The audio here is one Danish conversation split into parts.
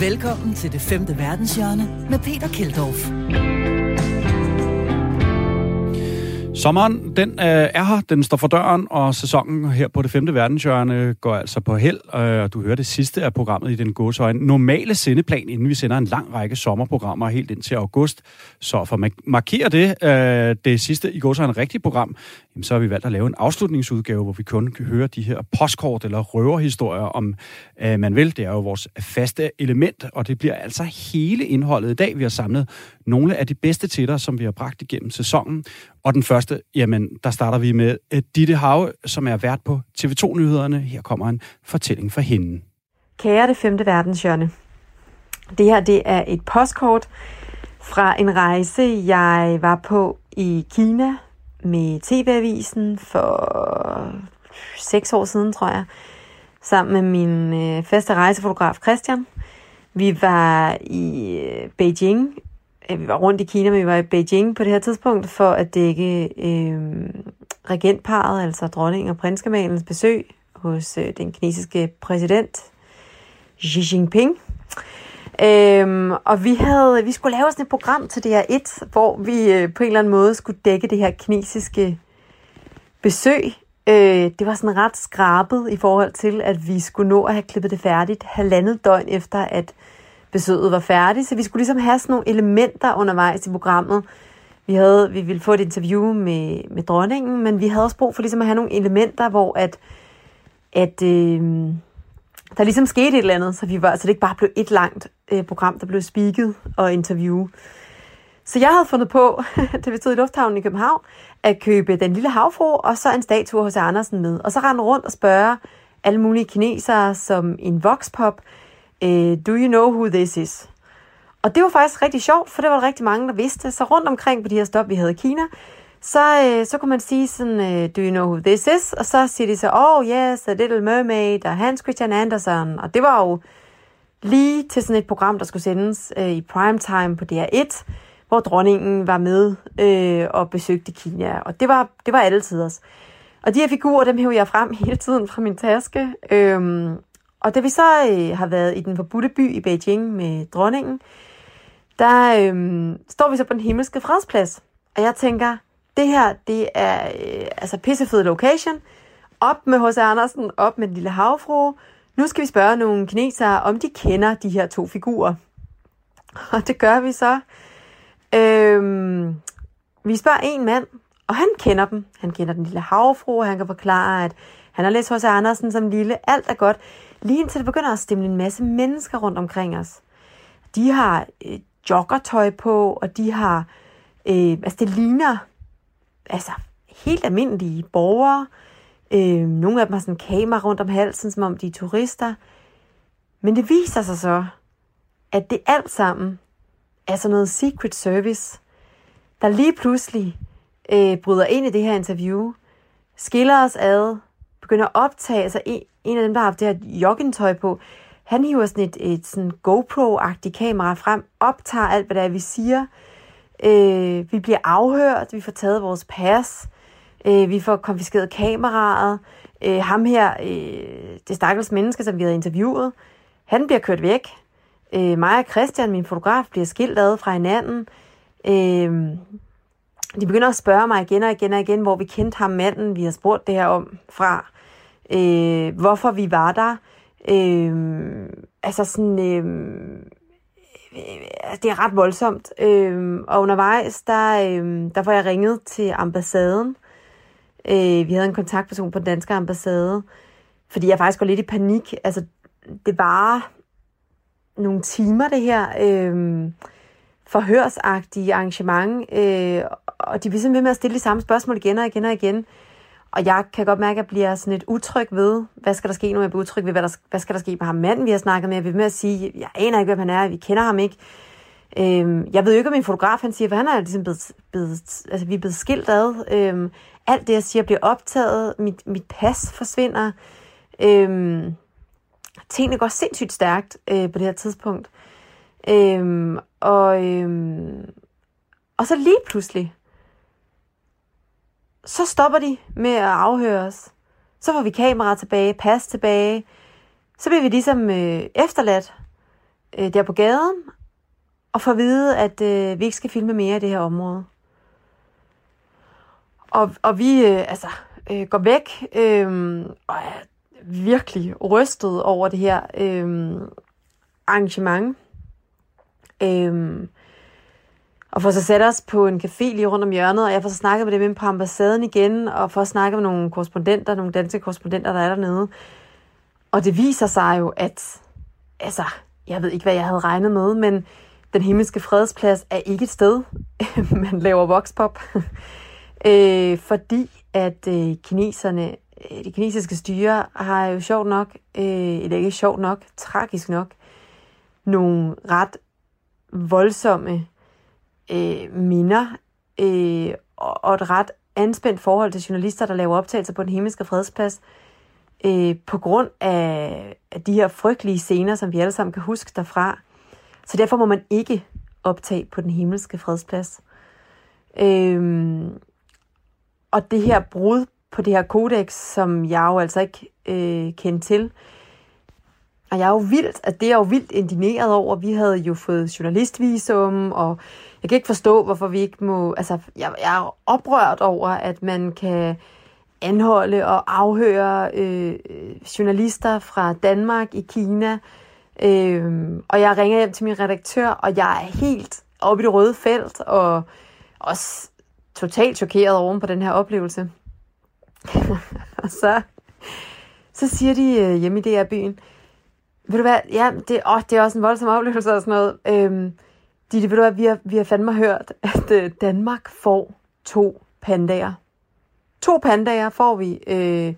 Velkommen til det femte verdenshjørne med Peter Keldorf. Sommeren, den øh, er her, den står for døren, og sæsonen her på det femte verdenshjørne går altså på held. Øh, du hører det sidste af programmet i den gåsøjne normale sendeplan, inden vi sender en lang række sommerprogrammer helt ind til august. Så for at markere det, øh, det sidste i gåsøjne rigtige program, jamen, så har vi valgt at lave en afslutningsudgave, hvor vi kun kan høre de her postkort eller røverhistorier, om øh, man vil. Det er jo vores faste element, og det bliver altså hele indholdet i dag. Vi har samlet nogle af de bedste til dig, som vi har bragt igennem sæsonen. Og den første, jamen, der starter vi med øh, Ditte Have, som er vært på TV2-nyhederne. Her kommer en fortælling fra hende. Kære det femte verdenshjørne. Det her, det er et postkort fra en rejse, jeg var på i Kina med TV-avisen for seks år siden, tror jeg, sammen med min øh, faste rejsefotograf Christian. Vi var i øh, Beijing vi var rundt i Kina, men vi var i Beijing på det her tidspunkt for at dække øh, regentparet, altså dronning og prinskemalens besøg hos øh, den kinesiske præsident Xi Jinping. Øhm, og vi havde, vi skulle lave sådan et program til DR1, hvor vi øh, på en eller anden måde skulle dække det her kinesiske besøg. Øh, det var sådan ret skrabet i forhold til, at vi skulle nå at have klippet det færdigt halvandet døgn efter, at besøget var færdigt, så vi skulle ligesom have sådan nogle elementer undervejs i programmet. Vi, havde, vi ville få et interview med, med dronningen, men vi havde også brug for ligesom at have nogle elementer, hvor at, at øh, der ligesom skete et eller andet, så, vi var, så det ikke bare blev et langt øh, program, der blev speaket og interview. Så jeg havde fundet på, da vi stod i lufthavnen i København, at købe den lille havfru, og så en statue hos Andersen med. Og så rende rundt og spørge alle mulige kinesere som en vokspop, øh, Do you know who this is? Og det var faktisk rigtig sjovt, for det var der rigtig mange, der vidste. Så rundt omkring på de her stop, vi havde i Kina, så, øh, så kunne man sige sådan, øh, do you know who this is? Og så siger de så, oh yes, A Little Mermaid og Hans Christian Andersen. Og det var jo lige til sådan et program, der skulle sendes øh, i primetime på DR1, hvor dronningen var med øh, og besøgte Kina. Og det var, det var altid os. Og de her figurer, dem hævde jeg frem hele tiden fra min taske. Øhm, og da vi så øh, har været i den forbudte by i Beijing med dronningen, der øh, står vi så på den himmelske fredsplads. Og jeg tænker, det her, det er øh, altså pissefed location. Op med H.C. Andersen, op med den lille havfru. Nu skal vi spørge nogle kinesere, om de kender de her to figurer. Og det gør vi så. Øh, vi spørger en mand, og han kender dem. Han kender den lille havfru, og han kan forklare, at han har læst H.C. Andersen som lille. Alt er godt. Lige indtil det begynder at stemme en masse mennesker rundt omkring os. De har øh, joggertøj på, og de har, øh, altså det ligner altså helt almindelige borgere. Øh, nogle af dem har sådan en kamera rundt om halsen, som om de er turister. Men det viser sig så, at det alt sammen er sådan noget secret service, der lige pludselig øh, bryder ind i det her interview, skiller os ad, begynder at optage, altså en, af dem, der har haft det her joggingtøj på, han hiver sådan et, et sådan GoPro-agtigt kamera frem, optager alt, hvad der er, vi siger. Øh, vi bliver afhørt, vi får taget vores pas, øh, vi får konfiskeret kameraet. Øh, ham her, øh, det stakkels menneske, som vi havde interviewet, han bliver kørt væk. Øh, mig og Christian, min fotograf, bliver skilt ad fra hinanden. Øh, de begynder at spørge mig igen og igen og igen, hvor vi kendte ham manden, vi har spurgt det her om fra øh, hvorfor vi var der. Øh, altså sådan, øh, øh, det er ret voldsomt. Øh, og undervejs, der, øh, der får jeg ringet til ambassaden. Øh, vi havde en kontaktperson på den danske ambassade, fordi jeg faktisk går lidt i panik. Altså, det var nogle timer, det her øh, forhørsagtige arrangement, øh, og de bliver simpelthen ved med at stille de samme spørgsmål igen og igen og igen. Og jeg kan godt mærke, at jeg bliver sådan lidt utryg ved, hvad skal der ske nu? Jeg bliver utryg ved, hvad, der, hvad skal der ske med ham manden, vi har snakket med. Jeg vil med at sige, jeg aner ikke, hvem han er, vi kender ham ikke. Øhm, jeg ved jo ikke, om min fotograf han siger, for han er ligesom blevet, blevet, altså vi er blevet skilt ad. Øhm, alt det, jeg siger, bliver optaget. Mit, mit pas forsvinder. Øhm, tingene går sindssygt stærkt øh, på det her tidspunkt. Øhm, og, øhm, og så lige pludselig, så stopper de med at afhøre os. Så får vi kamera tilbage, pas tilbage. Så bliver vi ligesom øh, efterladt. øh, der på gaden, og får at vide, at øh, vi ikke skal filme mere i det her område. Og, og vi øh, altså, øh, går væk øh, og er virkelig rystet over det her øh, arrangement. Øh, og får så sat os på en café lige rundt om hjørnet, og jeg får så snakket med dem på ambassaden igen, og får snakket med nogle korrespondenter, nogle danske korrespondenter, der er dernede. Og det viser sig jo, at altså, jeg ved ikke, hvad jeg havde regnet med, men den himmelske fredsplads er ikke et sted, man laver voxpop. øh, fordi at øh, kineserne, øh, det kinesiske styre, har jo sjovt nok, øh, eller ikke sjovt nok, tragisk nok, nogle ret voldsomme øh, minder øh, og, et ret anspændt forhold til journalister, der laver optagelser på den himmelske fredsplads, øh, på grund af, af de her frygtelige scener, som vi alle sammen kan huske derfra. Så derfor må man ikke optage på den himmelske fredsplads. Øh, og det her brud på det her kodex, som jeg jo altså ikke øh, kendte til, og jeg er jo vildt, at det er jo vildt indineret over. Vi havde jo fået journalistvisum, og jeg kan ikke forstå, hvorfor vi ikke må... Altså, jeg, jeg er oprørt over, at man kan anholde og afhøre øh, journalister fra Danmark i Kina. Øh, og jeg ringer hjem til min redaktør, og jeg er helt oppe i det røde felt, og også totalt chokeret oven på den her oplevelse. og så, så siger de øh, hjemme i DR-byen, ved du hvad, ja, det, åh, det er også en voldsom oplevelse og sådan noget. Øhm, Ditte, ved du hvad, vi har, vi har fandme hørt, at øh, Danmark får to pandager. To pandager får vi. Øh,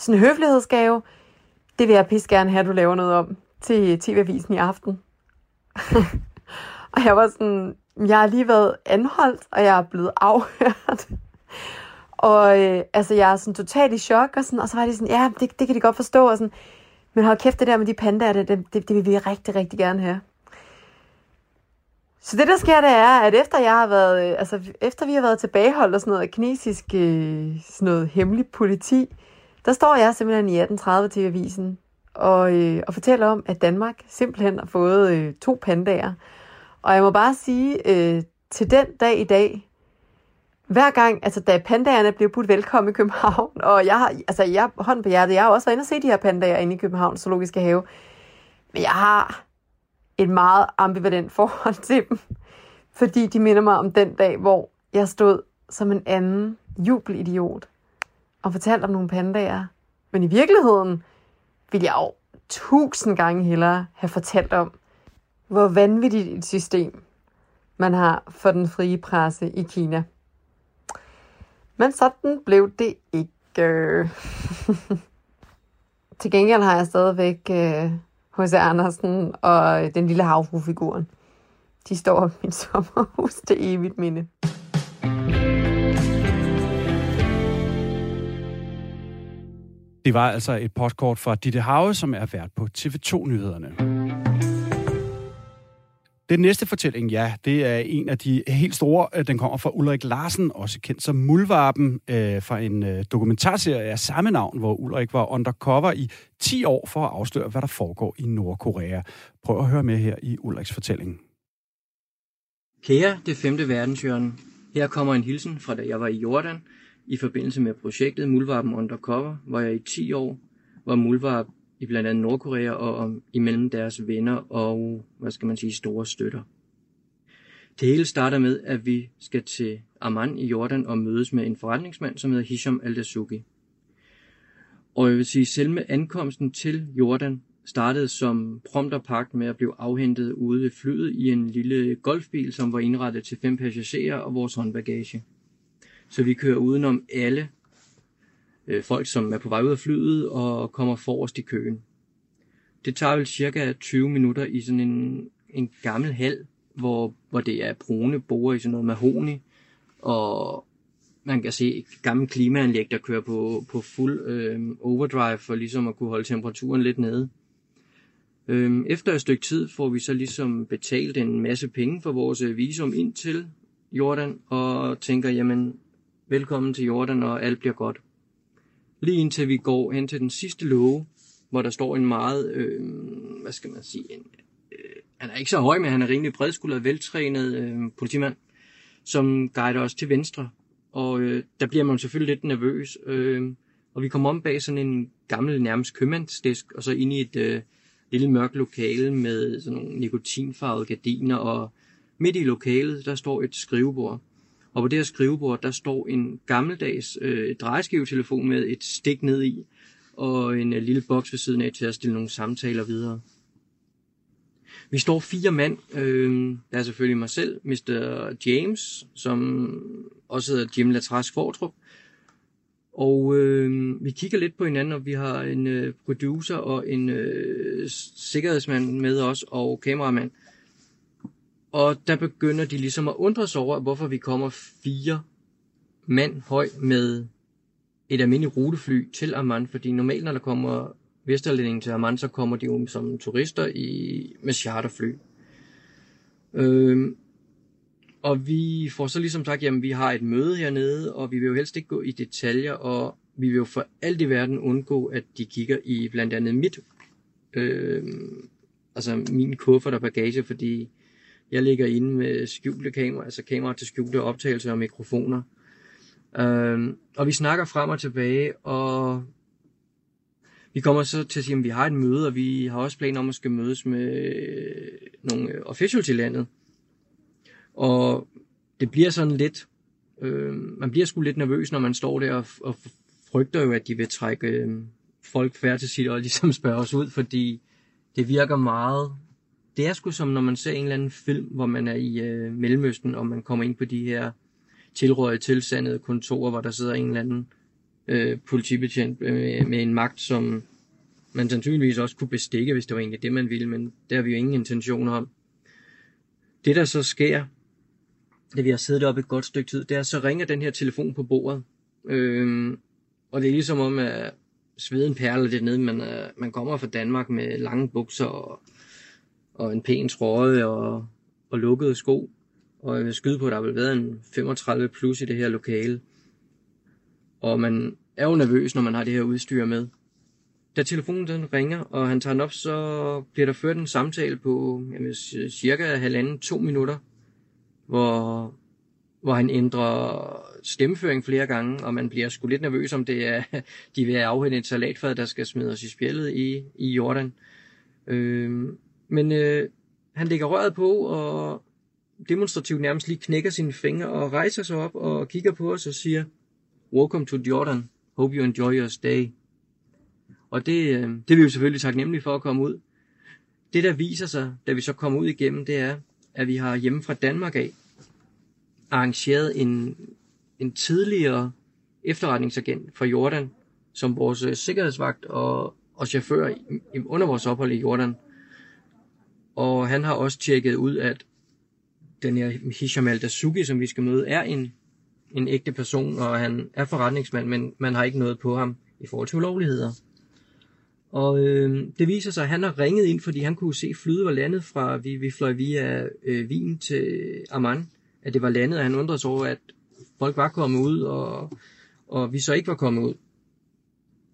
sådan en høflighedsgave. Det vil jeg pisse gerne have, at du laver noget om til TV-avisen i aften. og jeg var sådan, jeg har lige været anholdt, og jeg er blevet afhørt. og øh, altså, jeg er sådan totalt i chok, og, sådan, og så var de sådan, ja, det, det kan de godt forstå, og sådan, men hold kæft, det der med de pandaer, det, det, det vil vi rigtig, rigtig gerne have. Så det, der sker, det er, at efter jeg har været, øh, altså efter vi har været tilbageholdt og sådan noget kinesisk, øh, sådan noget hemmelig politi, der står jeg simpelthen i 1830 til avisen og, øh, og fortæller om, at Danmark simpelthen har fået øh, to pandaer. Og jeg må bare sige, øh, til den dag i dag, hver gang, altså da pandagerne blev budt velkommen i København, og jeg har, altså jeg, hånd på hjertet, jeg har også været inde og se de her pandaer inde i Københavns Zoologiske Have, men jeg har et meget ambivalent forhold til dem, fordi de minder mig om den dag, hvor jeg stod som en anden jubelidiot og fortalte om nogle pandaer. Men i virkeligheden ville jeg jo tusind gange hellere have fortalt om, hvor vanvittigt et system man har for den frie presse i Kina. Men sådan blev det ikke. Til gengæld har jeg stadigvæk H.C. Øh, Andersen og øh, den lille havfrufiguren. De står i mit sommerhus til evigt minde. Det var altså et postkort fra Ditte Have, som er vært på TV2-nyhederne. Den næste fortælling, ja, det er en af de helt store. Øh, den kommer fra Ulrik Larsen, også kendt som Mulvarpen, øh, fra en øh, dokumentarserie af samme navn, hvor Ulrik var undercover i 10 år for at afsløre, hvad der foregår i Nordkorea. Prøv at høre med her i Ulriks fortælling. Kære det femte verdenshjørne, her kommer en hilsen fra da jeg var i Jordan i forbindelse med projektet Mulvarpen Undercover, hvor jeg i 10 år var Mulvarp i blandt andet Nordkorea og om, imellem deres venner og, hvad skal man sige, store støtter. Det hele starter med, at vi skal til Amman i Jordan og mødes med en forretningsmand, som hedder Hisham al-Dasuki. Og jeg vil sige, selve ankomsten til Jordan startede som prompterpagt med at blive afhentet ude ved flyet i en lille golfbil, som var indrettet til fem passagerer og vores håndbagage. Så vi kører udenom alle øh, folk, som er på vej ud af flyet og kommer forrest i køen. Det tager vel cirka 20 minutter i sådan en, en gammel hal, hvor, hvor det er brune borer i sådan noget mahoni, og man kan se et gammelt klimaanlæg, der kører på, på fuld øh, overdrive for ligesom at kunne holde temperaturen lidt nede. Øh, efter et stykke tid får vi så ligesom betalt en masse penge for vores øh, visum ind til Jordan, og tænker, jamen, velkommen til Jordan, og alt bliver godt. Lige indtil vi går hen til den sidste låge, hvor der står en meget, øh, hvad skal man sige, en øh, han er ikke så høj, men han er rimelig bredskuldret, veltrænet øh, politimand, som guider os til venstre. Og øh, der bliver man selvfølgelig lidt nervøs. Øh, og vi kommer om bag sådan en gammel, nærmest købmandsdisk, og så ind i et øh, lille mørkt lokale med sådan nogle nikotinfarvede gardiner, og midt i lokalet, der står et skrivebord. Og på det her skrivebord, der står en gammeldags øh, drejeskivetelefon med et stik ned i, og en øh, lille boks ved siden af til at stille nogle samtaler videre. Vi står fire mand. Øh, der er selvfølgelig mig selv, Mr. James, som også hedder Jim Latrask Fortrup. Og øh, vi kigger lidt på hinanden, og vi har en øh, producer og en øh, sikkerhedsmand med os, og kameramand. Og der begynder de ligesom at undre sig over, hvorfor vi kommer fire mand høj med et almindeligt rutefly til Amman, fordi normalt når der kommer Vesterlænding til Amman, så kommer de jo som turister i, med charterfly. Øhm, og vi får så ligesom sagt, jamen vi har et møde hernede, og vi vil jo helst ikke gå i detaljer, og vi vil jo for alt i verden undgå, at de kigger i blandt andet mit, øh, altså min kuffert og bagage, fordi jeg ligger inde med skjulte kamera, altså kamera til skjulte optagelser og mikrofoner. Øhm, og vi snakker frem og tilbage, og vi kommer så til at sige, at vi har et møde, og vi har også planer om at skal mødes med nogle øh, officials i landet. Og det bliver sådan lidt, øh, man bliver sgu lidt nervøs, når man står der og, og frygter jo, at de vil trække øh, folk færd til sit og ligesom spørge os ud, fordi det virker meget, det er sgu som når man ser en eller anden film, hvor man er i øh, Mellemøsten, og man kommer ind på de her tilrøget tilsandede kontorer, hvor der sidder en eller anden øh, politibetjent øh, med, med en magt, som man sandsynligvis også kunne bestikke, hvis det var egentlig det, man ville, men det har vi jo ingen intentioner om. Det, der så sker, da vi har siddet oppe et godt stykke tid, det er, så ringer den her telefon på bordet. øh, og det er ligesom om, at sveden perler lidt ned. Man, man kommer fra Danmark med lange bukser og, og en pæn trøje og, og lukkede sko. Og jeg vil skyde på, at der vil været en 35 plus i det her lokale. Og man er jo nervøs, når man har det her udstyr med. Da telefonen den ringer, og han tager den op, så bliver der ført en samtale på jamen, cirka halvanden, to minutter hvor, hvor han ændrer stemmeføring flere gange, og man bliver sgu lidt nervøs, om det er, de vil afhænde et salatfad, der skal smides i spjældet i, i Jordan. Øh, men øh, han lægger røret på, og demonstrativt nærmest lige knækker sine fingre, og rejser sig op og kigger på os og siger, Welcome to Jordan. Hope you enjoy your stay. Og det, øh, det er vi jo selvfølgelig taknemmelige for at komme ud. Det, der viser sig, da vi så kommer ud igennem, det er, at vi har hjemme fra Danmark af arrangeret en, en tidligere efterretningsagent for Jordan, som vores øh, sikkerhedsvagt og, og chauffør under vores ophold i Jordan. Og han har også tjekket ud, at den her Hisham al-Dasuki, som vi skal møde, er en, en ægte person, og han er forretningsmand, men man har ikke noget på ham i forhold til ulovligheder. Og øh, det viser sig, at han har ringet ind, fordi han kunne se, flyet var landet fra, vi, vi fløj via øh, Wien til Amman, at det var landet, og han undrede sig over, at folk var kommet ud, og, og vi så ikke var kommet ud.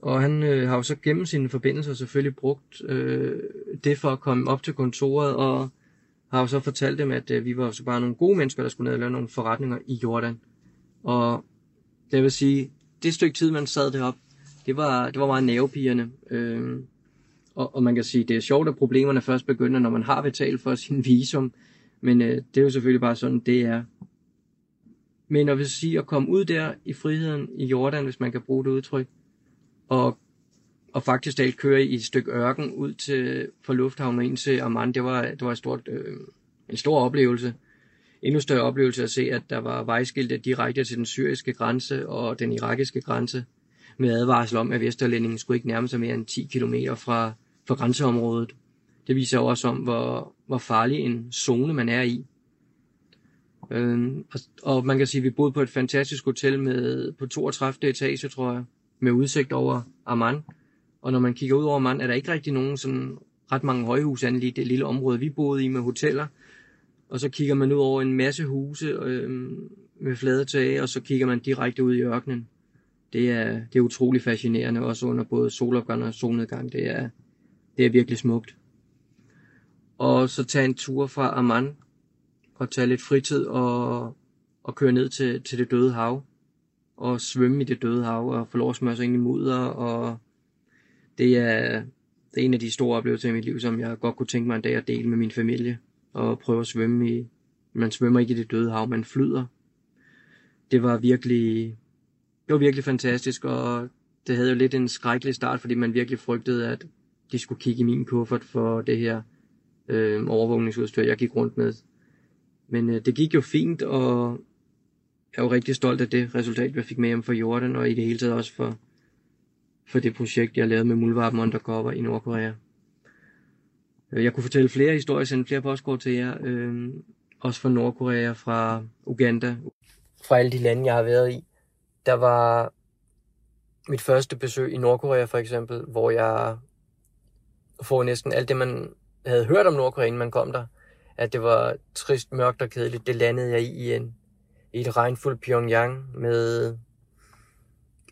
Og han øh, har jo så gennem sine forbindelser selvfølgelig brugt øh, det for at komme op til kontoret, og har jo så fortalt dem, at øh, vi var så bare nogle gode mennesker, der skulle ned og lave nogle forretninger i Jordan. Og det vil sige, det stykke tid, man sad deroppe, det var, det var meget nervepigerne. Øh, og, og man kan sige, det er sjovt, at problemerne først begynder, når man har betalt for sin visum. Men øh, det er jo selvfølgelig bare sådan, det er. Men at vil sige, at komme ud der i friheden i Jordan, hvis man kan bruge det udtryk, og, og faktisk alt køre i et stykke ørken ud til, fra lufthavnen ind til Amman, det var, det var et stort, øh, en stor oplevelse. Endnu større oplevelse at se, at der var vejskilte direkte til den syriske grænse og den irakiske grænse med advarsel om, at Vesterlændingen skulle ikke nærme sig mere end 10 km fra, fra grænseområdet. Det viser også om, hvor, hvor farlig en zone man er i. Øhm, og, og man kan sige, at vi boede på et fantastisk hotel med på 32. etage, tror jeg, med udsigt over Amman. Og når man kigger ud over Amman, er der ikke rigtig nogen sådan ret mange højhuse i det lille område, vi boede i med hoteller. Og så kigger man ud over en masse huse øh, med flade tage, og så kigger man direkte ud i ørkenen det er, det er utrolig fascinerende, også under både solopgang og solnedgang. Det er, det er virkelig smukt. og så tage en tur fra Amman og tage lidt fritid og, og køre ned til, til det døde hav og svømme i det døde hav og få lov at smøre sig ind i mudder og det er, det er en af de store oplevelser i mit liv, som jeg godt kunne tænke mig en dag at dele med min familie og prøve at svømme i. Man svømmer ikke i det døde hav, man flyder. Det var virkelig, det var virkelig fantastisk, og det havde jo lidt en skrækkelig start, fordi man virkelig frygtede, at de skulle kigge i min kuffert for det her øh, overvågningsudstyr, jeg gik rundt med. Men øh, det gik jo fint, og er jo rigtig stolt af det resultat, vi fik med hjem fra Jordan, og i det hele taget også for, for det projekt, jeg lavede med Muldvarpen Undercover i Nordkorea. Øh, jeg kunne fortælle flere historier, sende flere postkort til jer, øh, også fra Nordkorea, fra Uganda, fra alle de lande, jeg har været i. Der var mit første besøg i Nordkorea for eksempel, hvor jeg får næsten alt det, man havde hørt om Nordkorea, inden man kom der. At det var trist, mørkt og kedeligt. Det landede jeg i, i, en, i et regnfuldt Pyongyang med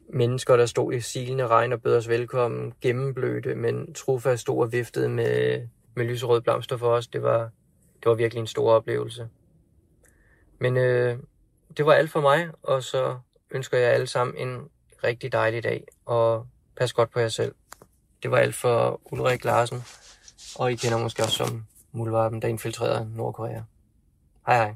mennesker, der stod i silende regn og bød os velkommen, gennemblødte, men trofast stod og viftede med, med lyserøde blomster for os. Det var, det var virkelig en stor oplevelse. Men øh, det var alt for mig, og så ønsker jeg alle sammen en rigtig dejlig dag, og pas godt på jer selv. Det var alt for Ulrik Larsen, og I kender måske også som Mulvarpen, der infiltrerede Nordkorea. Hej hej.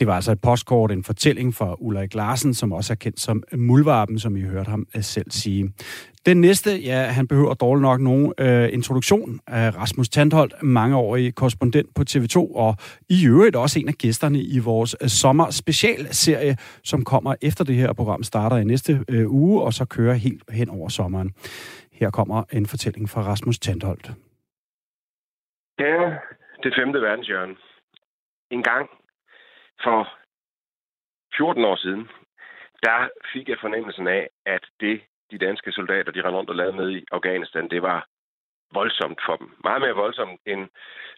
Det var altså et postkort, en fortælling fra Ulrik Larsen, som også er kendt som Mulvarpen, som I hørte ham øh, selv sige. Den næste, ja, han behøver dårligt nok nogen øh, introduktion af Rasmus Tandholt, mangeårig korrespondent på TV2, og i øvrigt også en af gæsterne i vores øh, sommer specialserie, som kommer efter det her program starter i næste øh, uge, og så kører helt hen over sommeren. Her kommer en fortælling fra Rasmus Tandholt. Ja, det femte verdenshjørne. En gang for 14 år siden, der fik jeg fornemmelsen af, at det, de danske soldater, de rendte rundt og lavede med i Afghanistan, det var voldsomt for dem. Meget mere voldsomt, end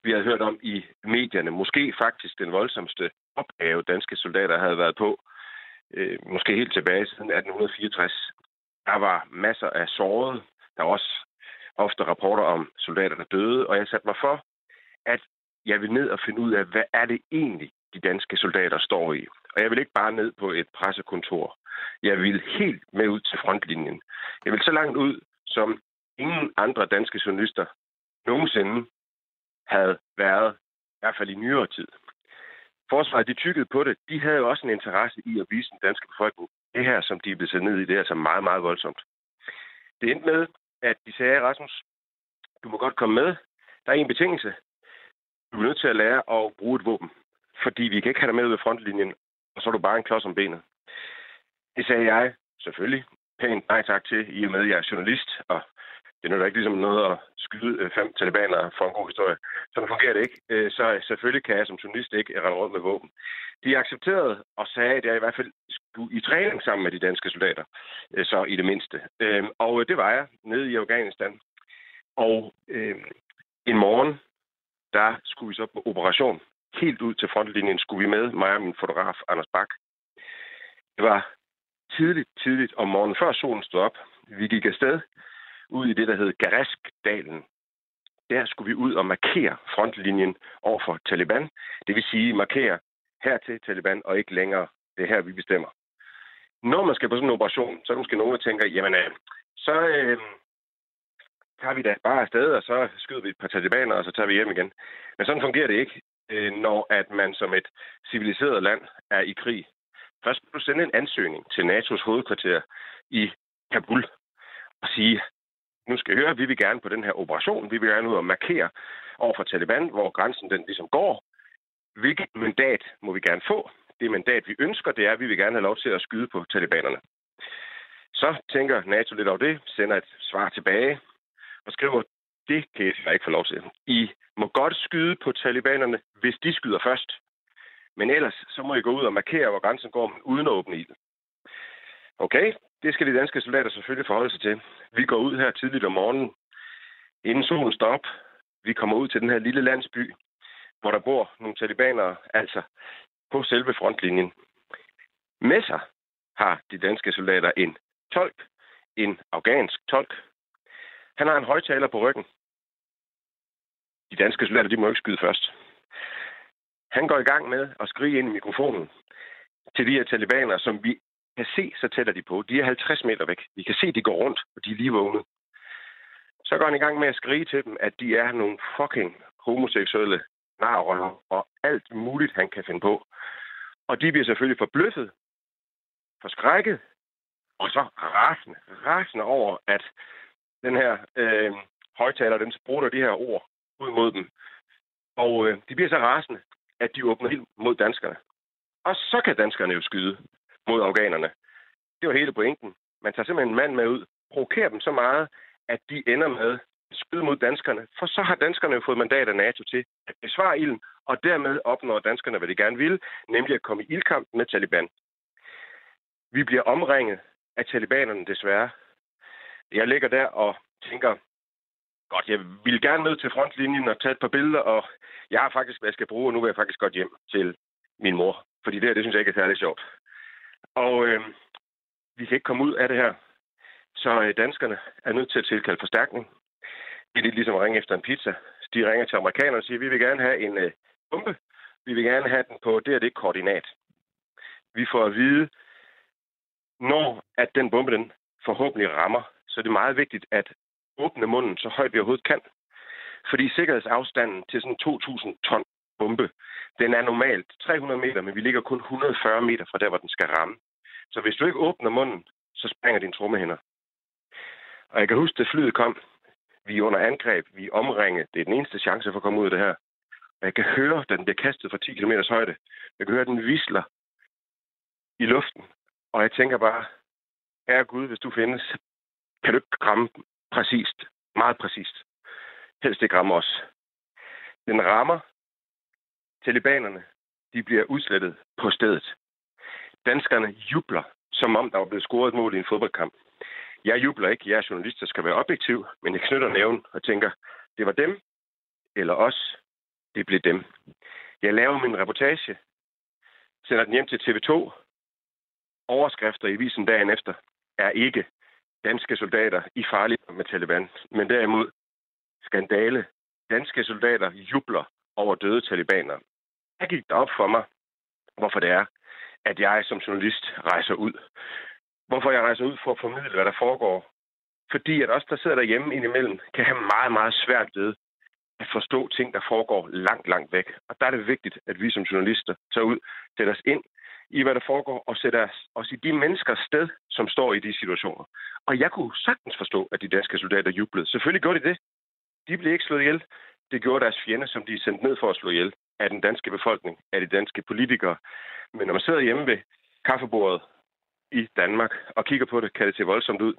vi havde hørt om i medierne. Måske faktisk den voldsomste opgave, danske soldater havde været på. Øh, måske helt tilbage siden 1864. Der var masser af sårede. Der var også ofte rapporter om soldater, der døde. Og jeg satte mig for, at jeg vil ned og finde ud af, hvad er det egentlig, de danske soldater står i. Og jeg vil ikke bare ned på et pressekontor. Jeg vil helt med ud til frontlinjen. Jeg vil så langt ud, som ingen andre danske journalister nogensinde havde været, i hvert fald i nyere tid. Forsvaret, de tykkede på det. De havde jo også en interesse i at vise den danske befolkning det her, som de er blevet ned i, det er altså meget, meget voldsomt. Det endte med, at de sagde, Rasmus, du må godt komme med. Der er en betingelse. Du er nødt til at lære at bruge et våben fordi vi kan ikke have dig med ud af frontlinjen, og så er du bare en klods om benet. Det sagde jeg selvfølgelig pænt nej tak til, i og med, at jeg er journalist, og det er ikke ligesom noget at skyde øh, fem talibanere for en god historie. Sådan fungerer det ikke. Øh, så selvfølgelig kan jeg som journalist ikke rende rundt med våben. De accepterede og sagde, at jeg i hvert fald skulle i træning sammen med de danske soldater. Øh, så i det mindste. Og det var jeg nede i Afghanistan. Og en morgen, der skulle vi så på operation helt ud til frontlinjen skulle vi med, mig og min fotograf, Anders Bak. Det var tidligt, tidligt om morgenen, før solen stod op. Vi gik afsted ud i det, der hed Garaskdalen. Der skulle vi ud og markere frontlinjen over for Taliban. Det vil sige markere her til Taliban, og ikke længere. Det er her, vi bestemmer. Når man skal på sådan en operation, så er der måske nogen, der tænker, jamen, øh, så øh, tager vi da bare afsted, og så skyder vi et par talibaner, og så tager vi hjem igen. Men sådan fungerer det ikke øh, når at man som et civiliseret land er i krig. Først skal du sende en ansøgning til NATO's hovedkvarter i Kabul og sige, nu skal I høre, vi vil gerne på den her operation, vi vil gerne ud og markere over for Taliban, hvor grænsen den ligesom går. Hvilket mandat må vi gerne få? Det mandat, vi ønsker, det er, at vi vil gerne have lov til at skyde på talibanerne. Så tænker NATO lidt over det, sender et svar tilbage og skriver, det kan jeg ikke få lov til. I må godt skyde på talibanerne, hvis de skyder først. Men ellers så må I gå ud og markere, hvor grænsen går, uden at åbne ild. Okay, det skal de danske soldater selvfølgelig forholde sig til. Vi går ud her tidligt om morgenen, inden solen står op. Vi kommer ud til den her lille landsby, hvor der bor nogle talibanere, altså på selve frontlinjen. Med sig har de danske soldater en tolk, en afghansk tolk. Han har en højtaler på ryggen. De danske soldater, de må ikke skyde først. Han går i gang med at skrige ind i mikrofonen til de her talibaner, som vi kan se, så tætter de på. De er 50 meter væk. Vi kan se, de går rundt, og de er lige vågne. Så går han i gang med at skrige til dem, at de er nogle fucking homoseksuelle narrøver og alt muligt, han kan finde på. Og de bliver selvfølgelig forbløffet, forskrækket, og så rasende, rasende over, at den her øh, højtaler, den sprutter de her ord ud mod dem. Og øh, de bliver så rasende, at de åbner helt mod danskerne. Og så kan danskerne jo skyde mod afghanerne. Det var hele pointen. Man tager simpelthen en mand med ud, provokerer dem så meget, at de ender med at skyde mod danskerne. For så har danskerne jo fået mandat af NATO til at besvare ilden, og dermed opnår danskerne, hvad de gerne vil, nemlig at komme i ildkamp med Taliban. Vi bliver omringet af talibanerne desværre. Jeg ligger der og tænker, godt, jeg vil gerne ned til frontlinjen og tage et par billeder, og jeg har faktisk, hvad jeg skal bruge, og nu vil jeg faktisk godt hjem til min mor. Fordi det her, det synes jeg ikke er særlig sjovt. Og øh, vi kan ikke komme ud af det her. Så øh, danskerne er nødt til at tilkalde forstærkning. Det er lidt ligesom at ringe efter en pizza. De ringer til amerikanerne og siger, vi vil gerne have en øh, bombe. Vi vil gerne have den på det og det koordinat. Vi får at vide, når at den bombe den forhåbentlig rammer, så det er meget vigtigt at åbne munden så højt vi overhovedet kan. Fordi sikkerhedsafstanden til sådan 2.000 ton bombe, den er normalt 300 meter, men vi ligger kun 140 meter fra der, hvor den skal ramme. Så hvis du ikke åbner munden, så springer din trommehænder. Og jeg kan huske, at flyet kom. Vi er under angreb. Vi er omringet. Det er den eneste chance for at komme ud af det her. Og jeg kan høre, da den bliver kastet fra 10 km højde. Jeg kan høre, at den visler i luften. Og jeg tænker bare, herre Gud, hvis du findes, kan du ikke ramme præcist. Meget præcist. Helst ikke rammer os. Den rammer talibanerne. De bliver udslettet på stedet. Danskerne jubler, som om der var blevet scoret et mål i en fodboldkamp. Jeg jubler ikke. Jeg er journalist, der skal være objektiv, men jeg knytter næven og tænker, det var dem eller os. Det blev dem. Jeg laver min reportage, sender den hjem til TV2. Overskrifter i visen dagen efter er ikke danske soldater i farlig med Taliban, men derimod skandale. Danske soldater jubler over døde talibaner. Jeg gik op for mig, hvorfor det er, at jeg som journalist rejser ud. Hvorfor jeg rejser ud for at formidle, hvad der foregår. Fordi at os, der sidder derhjemme indimellem, kan have meget, meget svært ved at forstå ting, der foregår langt, langt væk. Og der er det vigtigt, at vi som journalister tager ud, sætter os ind i, hvad der foregår, og sætter os i de menneskers sted, som står i de situationer. Og jeg kunne sagtens forstå, at de danske soldater jublede. Selvfølgelig gjorde de det. De blev ikke slået ihjel. Det gjorde deres fjende, som de er sendt ned for at slå ihjel af den danske befolkning, af de danske politikere. Men når man sidder hjemme ved kaffebordet i Danmark og kigger på det, kan det se voldsomt ud.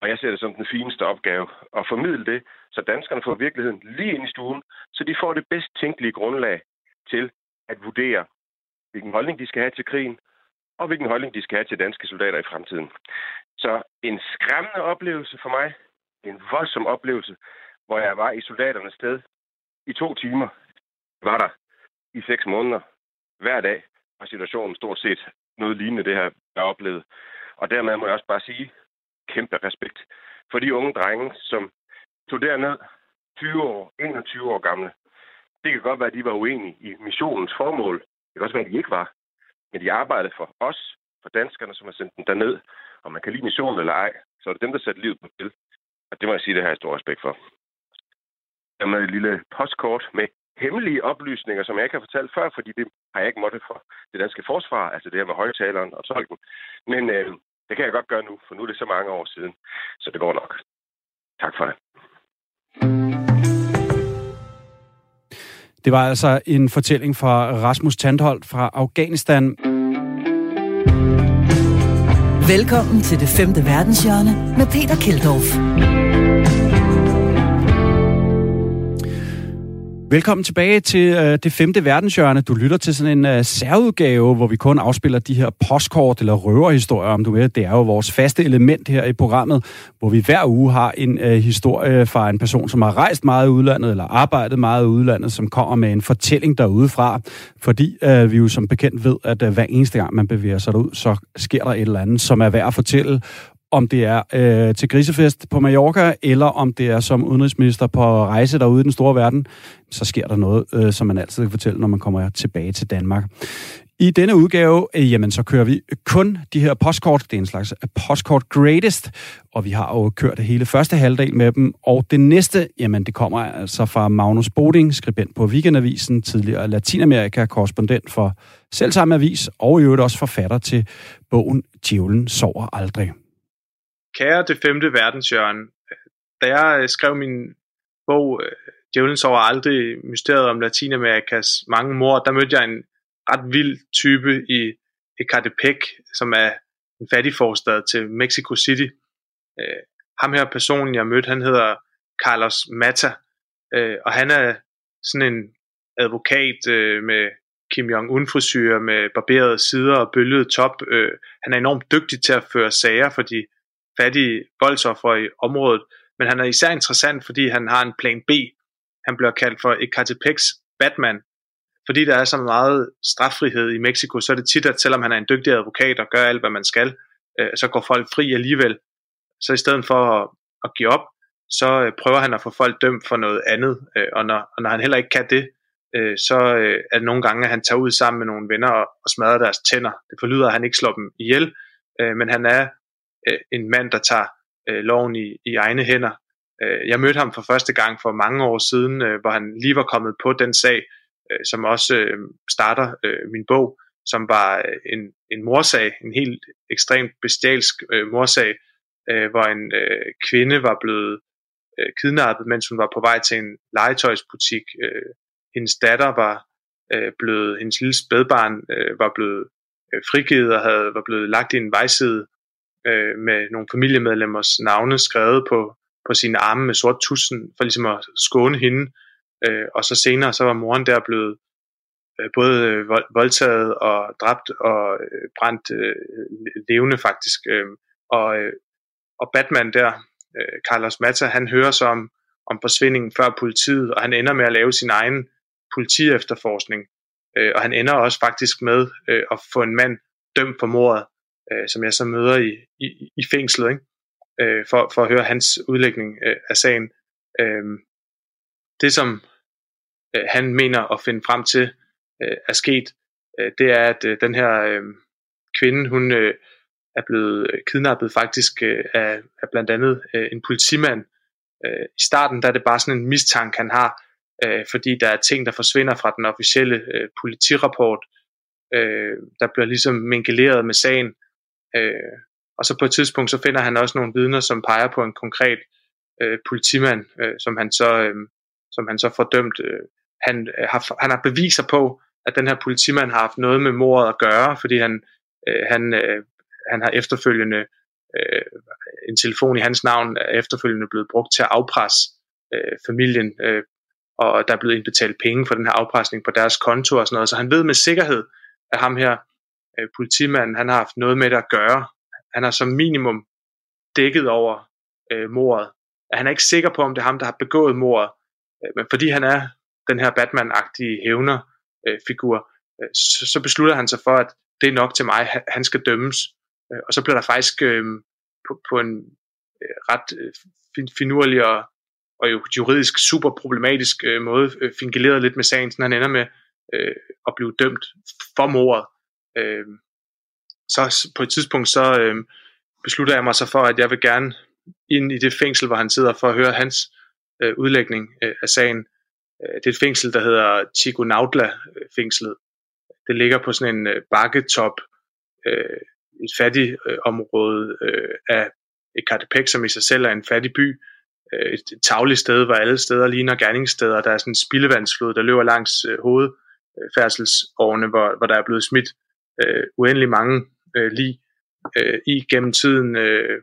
Og jeg ser det som den fineste opgave at formidle det, så danskerne får virkeligheden lige ind i stuen, så de får det bedst tænkelige grundlag til at vurdere, hvilken holdning de skal have til krigen, og hvilken holdning de skal have til danske soldater i fremtiden. Så en skræmmende oplevelse for mig, en voldsom oplevelse, hvor jeg var i soldaternes sted i to timer. Var der i seks måneder hver dag, og situationen stort set noget lignende det her, jeg oplevede. Og dermed må jeg også bare sige kæmpe respekt for de unge drenge, som tog derned 20 år, 21 år gamle. Det kan godt være, at de var uenige i missionens formål. Det kan også være, at de ikke var. Men de arbejdede for os, for danskerne, som har sendt dem derned. Og man kan lide missionen eller ej, så er det dem, der satte livet på spil. Og det må jeg sige, det har jeg stor respekt for. Der med et lille postkort med hemmelige oplysninger, som jeg ikke har fortalt før, fordi det har jeg ikke måttet for det danske forsvar, altså det her med højtaleren og tolken. Men øh, det kan jeg godt gøre nu, for nu er det så mange år siden, så det går nok. Tak for det. Det var altså en fortælling fra Rasmus Tandholt fra Afghanistan. Velkommen til det femte verdenshjørne med Peter Keldorf. Velkommen tilbage til øh, det femte verdenshjørne. Du lytter til sådan en øh, særudgave, hvor vi kun afspiller de her postkort eller røverhistorier, om du ved. Det er jo vores faste element her i programmet, hvor vi hver uge har en øh, historie fra en person, som har rejst meget i udlandet eller arbejdet meget i udlandet, som kommer med en fortælling derudefra. Fordi øh, vi jo som bekendt ved, at øh, hver eneste gang man bevæger sig derud, så sker der et eller andet, som er værd at fortælle om det er øh, til grisefest på Mallorca, eller om det er som udenrigsminister på rejse derude i den store verden, så sker der noget, øh, som man altid kan fortælle, når man kommer tilbage til Danmark. I denne udgave, øh, jamen, så kører vi kun de her postkort. Det er en slags øh, postkort greatest, og vi har jo kørt det hele første halvdel med dem. Og det næste, jamen, det kommer altså fra Magnus Boding, skribent på Weekendavisen, tidligere Latinamerika-korrespondent for selvsamme avis, og i øvrigt også forfatter til bogen Djævlen sover aldrig. Kære det femte verdenshjørne, da jeg øh, skrev min øh, bog øh, Djævlen sover aldrig, mysteriet om Latinamerikas mange mor, der mødte jeg en ret vild type i Ecatepec, som er en fattig forstad til Mexico City. Øh, ham her personen, jeg mødte, han hedder Carlos Mata, øh, og han er sådan en advokat øh, med Kim Jong-un-frisyrer med barberede sider og bølget top. Øh, han er enormt dygtig til at føre sager for de fattige voldsoffer i området, men han er især interessant, fordi han har en plan B. Han bliver kaldt for Ecatepecs Batman, fordi der er så meget straffrihed i Mexico, så er det tit, at selvom han er en dygtig advokat og gør alt, hvad man skal, øh, så går folk fri alligevel. Så i stedet for at, at give op, så øh, prøver han at få folk dømt for noget andet, øh, og, når, og når han heller ikke kan det, øh, så øh, er det nogle gange, at han tager ud sammen med nogle venner og, og smadrer deres tænder. Det forlyder, at han ikke slår dem ihjel, øh, men han er øh, en mand, der tager øh, loven i, i egne hænder. Øh, jeg mødte ham for første gang for mange år siden, øh, hvor han lige var kommet på den sag, øh, som også øh, starter øh, min bog, som var øh, en, en morsag, en helt ekstremt bestialsk øh, morsag, øh, hvor en øh, kvinde var blevet øh, kidnappet, mens hun var på vej til en legetøjsbutik. Øh, hendes datter var øh, blevet, hendes lille spædbarn øh, var blevet øh, frigivet og havde, var blevet lagt i en vejside øh, med nogle familiemedlemmers navne skrevet på, på sine arme med sort tussen, for ligesom at skåne hende. Øh, og så senere, så var moren der blevet øh, både øh, voldtaget og dræbt og øh, brændt øh, levende faktisk. Øh, og, øh, og Batman der, øh, Carlos Mata, han hører så om, om forsvindingen før politiet, og han ender med at lave sin egen politiefterforskning. Øh, og han ender også faktisk med øh, at få en mand dømt for mordet, øh, som jeg så møder i, i, i fængslet, ikke? Øh, for, for at høre hans udlægning øh, af sagen. Øh, det, som øh, han mener at finde frem til øh, er sket, øh, det er, at øh, den her øh, kvinde, hun øh, er blevet kidnappet faktisk øh, af, af blandt andet øh, en politimand. Øh, I starten der er det bare sådan en mistanke, han har, øh, fordi der er ting, der forsvinder fra den officielle øh, politirapport. Øh, der bliver ligesom mingeleret med sagen. Øh, og så på et tidspunkt, så finder han også nogle vidner, som peger på en konkret øh, politimand, øh, som han så øh, som han så får dømt. Øh, han, øh, har, han har beviser på, at den her politimand har haft noget med mordet at gøre, fordi han, øh, han, øh, han har efterfølgende øh, en telefon i hans navn er efterfølgende blevet brugt til at afpresse øh, familien, øh, og der er blevet indbetalt penge for den her afpresning på deres konto og sådan noget. Så han ved med sikkerhed, at ham her øh, politimanden, han har haft noget med det at gøre. Han har som minimum dækket over øh, mordet. Han er ikke sikker på, om det er ham, der har begået mordet, Øh, men fordi han er den her Batman-agtige hævner-figur, øh, øh, så, så beslutter han sig for, at det er nok til mig, han skal dømmes. Øh, og så bliver der faktisk øh, på, på en øh, ret øh, fin, finurlig og, og jo juridisk super problematisk øh, måde øh, fingileret lidt med sagen, så han ender med øh, at blive dømt for mordet. Øh, så på et tidspunkt så øh, beslutter jeg mig så for, at jeg vil gerne ind i det fængsel, hvor han sidder, for at høre hans øh, udlægning øh, af sagen. Øh, det er et fængsel, der hedder Chiconautla-fængslet. Øh, det ligger på sådan en øh, bakketop, øh, et fattig øh, område øh, af Ecatepec, som i sig selv er en fattig by. Øh, et, et tagligt sted, hvor alle steder ligner gerningssteder. Der er sådan en spildevandsflod, der løber langs øh, hovedfærdselsårene, hvor, hvor der er blevet smidt øh, uendelig mange øh, lige øh, i gennem tiden. Øh,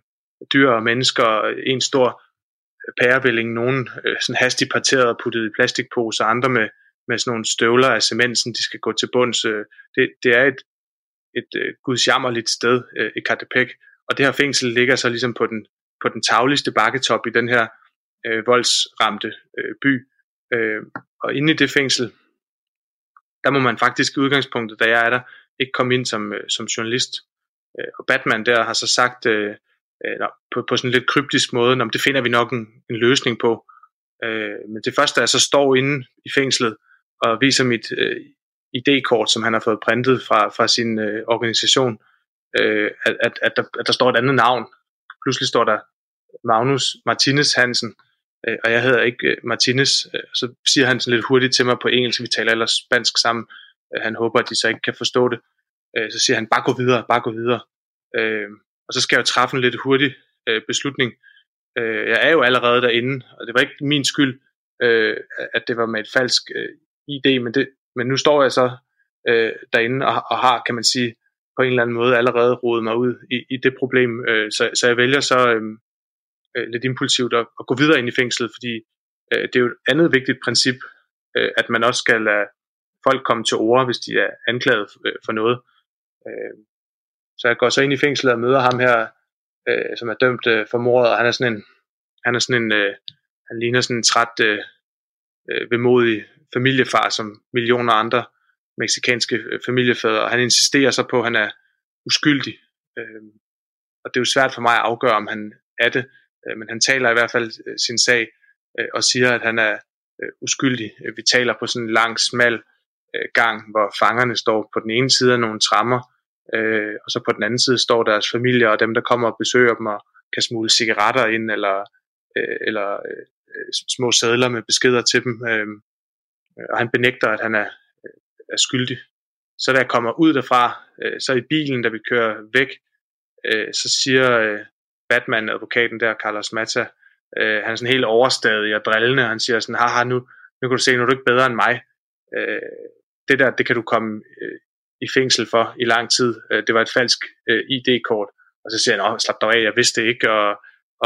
dyr og mennesker, en stor øh, pærevilling, nogen øh, sådan hastigt parteret og puttet i plastikposer, andre med, med sådan nogle støvler af cement, de skal gå til bunds. Øh, det, det er et, et øh, gudsjammerligt sted øh, i Katepec, og det her fængsel ligger så ligesom på den, på den tagligste bakketop i den her øh, voldsramte øh, by. Øh, og inde i det fængsel, der må man faktisk i udgangspunktet, da jeg er der, ikke komme ind som, øh, som journalist. Øh, og Batman der har så sagt, øh, øh på, på sådan en lidt kryptisk måde, om det finder vi nok en, en løsning på. Øh, men det første er, at så står inde i fængslet og viser mit øh, ID-kort, som han har fået printet fra, fra sin øh, organisation, øh, at, at, at, der, at der står et andet navn. Pludselig står der Magnus Martinez Hansen, øh, og jeg hedder ikke øh, Martinez. Øh, så siger han sådan lidt hurtigt til mig på engelsk, vi taler ellers spansk sammen. Øh, Øh, han håber, at de så ikke kan forstå det. Øh, så siger han, bare gå videre, bare gå videre. Øh, og så skal jeg jo træffe en lidt hurtig øh, beslutning. Øh, jeg er jo allerede derinde, og det var ikke min skyld, øh, at det var med et falsk øh, ID, men, det, men nu står jeg så øh, derinde og, og har, kan man sige, på en eller anden måde allerede rodet mig ud i, i det problem. Øh, så, så jeg vælger så øh, øh, lidt impulsivt at, at gå videre ind i fængslet, fordi øh, det er jo et andet vigtigt princip, øh, at man også skal lade folk komme til ord, hvis de er anklaget øh, for noget. Øh, så jeg går så ind i fængslet og møder ham her, øh, som er dømt for mordet, og han er sådan en, han er sådan en, han ligner sådan en træt, vemodig familiefar, som millioner andre meksikanske familiefædre, og han insisterer så på, at han er uskyldig. Og det er jo svært for mig at afgøre, om han er det, men han taler i hvert fald sin sag, og siger, at han er uskyldig. Vi taler på sådan en lang, smal øh, gang, hvor fangerne står på den ene side af nogle trammer, øh, og så på den anden side står deres familier og dem, der kommer og besøger dem og kan smule cigaretter ind, eller, øh, eller øh, små sædler med beskeder til dem. Øh, og han benægter, at han er, øh, er skyldig. Så da jeg kommer ud derfra, øh, så i bilen, da vi kører væk, øh, så siger øh, Batman-advokaten der, Carlos Mata, øh, han er sådan helt overstadig og drillende, han siger sådan, haha, nu, nu kan du se, nu er du ikke bedre end mig. Øh, det der, det kan du komme øh, i fængsel for i lang tid. Øh, det var et falsk øh, ID-kort. Og så siger han, slap dig af, jeg vidste det ikke, og,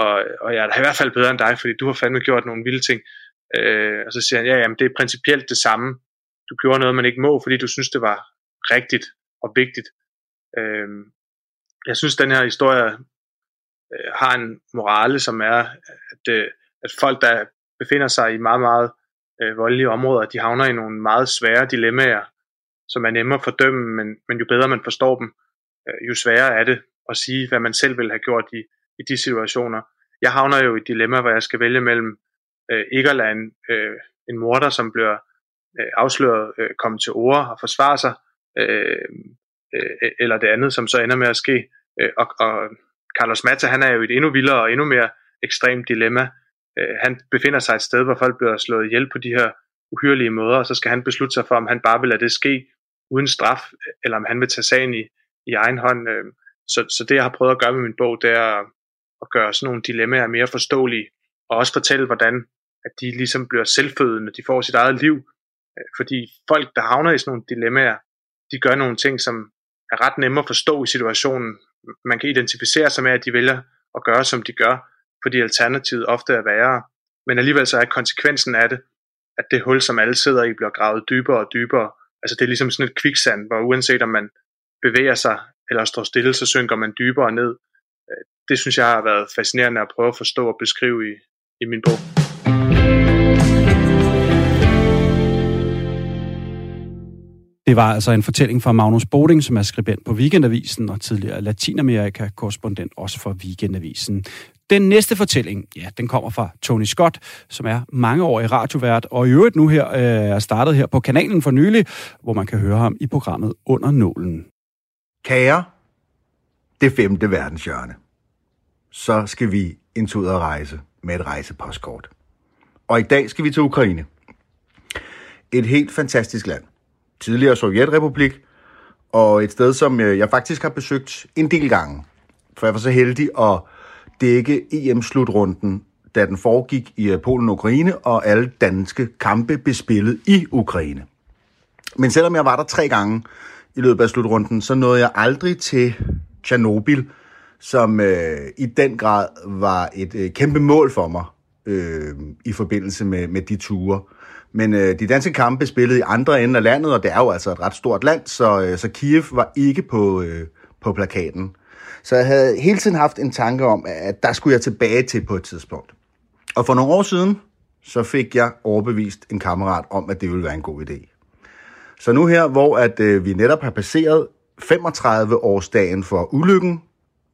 og, og jeg er i hvert fald bedre end dig, fordi du har fandme gjort nogle vilde ting. Øh, og så siger han, ja, jamen det er principielt det samme. Du gjorde noget, man ikke må, fordi du synes, det var rigtigt og vigtigt. Øh, jeg synes, den her historie øh, har en morale, som er, at, øh, at folk, der befinder sig i meget, meget øh, voldelige områder, de havner i nogle meget svære dilemmaer, som er nemmere at fordømme, men, men jo bedre man forstår dem, øh, jo sværere er det at sige, hvad man selv ville have gjort i, i de situationer. Jeg havner jo i et dilemma, hvor jeg skal vælge mellem øh, ikke at lade en, øh, en morder, som bliver øh, afsløret, øh, komme til ord og forsvare sig, øh, øh, e-, eller det andet, som så ender med at ske. Øh, og, og Carlos Mata, han er jo i et endnu vildere og endnu mere ekstremt dilemma. Øh, han befinder sig et sted, hvor folk bliver slået ihjel på de her uhyrlige måder, og så skal han beslutte sig for, om han bare vil lade det ske uden straf, eller om han vil tage sagen i, i egen hånd. Øh, så, så det, jeg har prøvet at gøre med min bog, det er at gøre sådan nogle dilemmaer mere forståelige, og også fortælle, hvordan at de ligesom bliver selvfødende, de får sit eget liv. Øh, fordi folk, der havner i sådan nogle dilemmaer, de gør nogle ting, som er ret nemme at forstå i situationen. Man kan identificere sig med, at de vælger at gøre, som de gør, fordi alternativet ofte er værre. Men alligevel så er konsekvensen af det, at det hul, som alle sidder i, bliver gravet dybere og dybere. Altså det er ligesom sådan et kviksand, hvor uanset om man bevæger sig eller står stille, så synker man dybere ned. Øh, det synes jeg har været fascinerende at prøve at forstå og beskrive i, i min bog. Det var altså en fortælling fra Magnus Boding, som er skribent på Weekendavisen og tidligere Latinamerika-korrespondent også for Weekendavisen. Den næste fortælling, ja, den kommer fra Tony Scott, som er mange år i radiovært, og i øvrigt nu her øh, er startet her på kanalen for nylig, hvor man kan høre ham i programmet Under Nålen. Kære, det femte verdenshjørne. Så skal vi en tur og rejse med et rejsepostkort. Og i dag skal vi til Ukraine. Et helt fantastisk land. Tidligere Sovjetrepublik, og et sted, som øh, jeg faktisk har besøgt en del gange. For jeg var så heldig at dække EM-slutrunden, da den foregik i øh, Polen og Ukraine, og alle danske kampe bespillet i Ukraine. Men selvom jeg var der tre gange i løbet af slutrunden, så nåede jeg aldrig til Tjernobyl, som øh, i den grad var et øh, kæmpe mål for mig øh, i forbindelse med, med de ture. Men øh, de danske kampe spillede i andre ender af landet, og det er jo altså et ret stort land, så, øh, så Kiev var ikke på, øh, på plakaten. Så jeg havde hele tiden haft en tanke om, at der skulle jeg tilbage til på et tidspunkt. Og for nogle år siden, så fik jeg overbevist en kammerat om, at det ville være en god idé. Så nu her, hvor at øh, vi netop har passeret 35-årsdagen for ulykken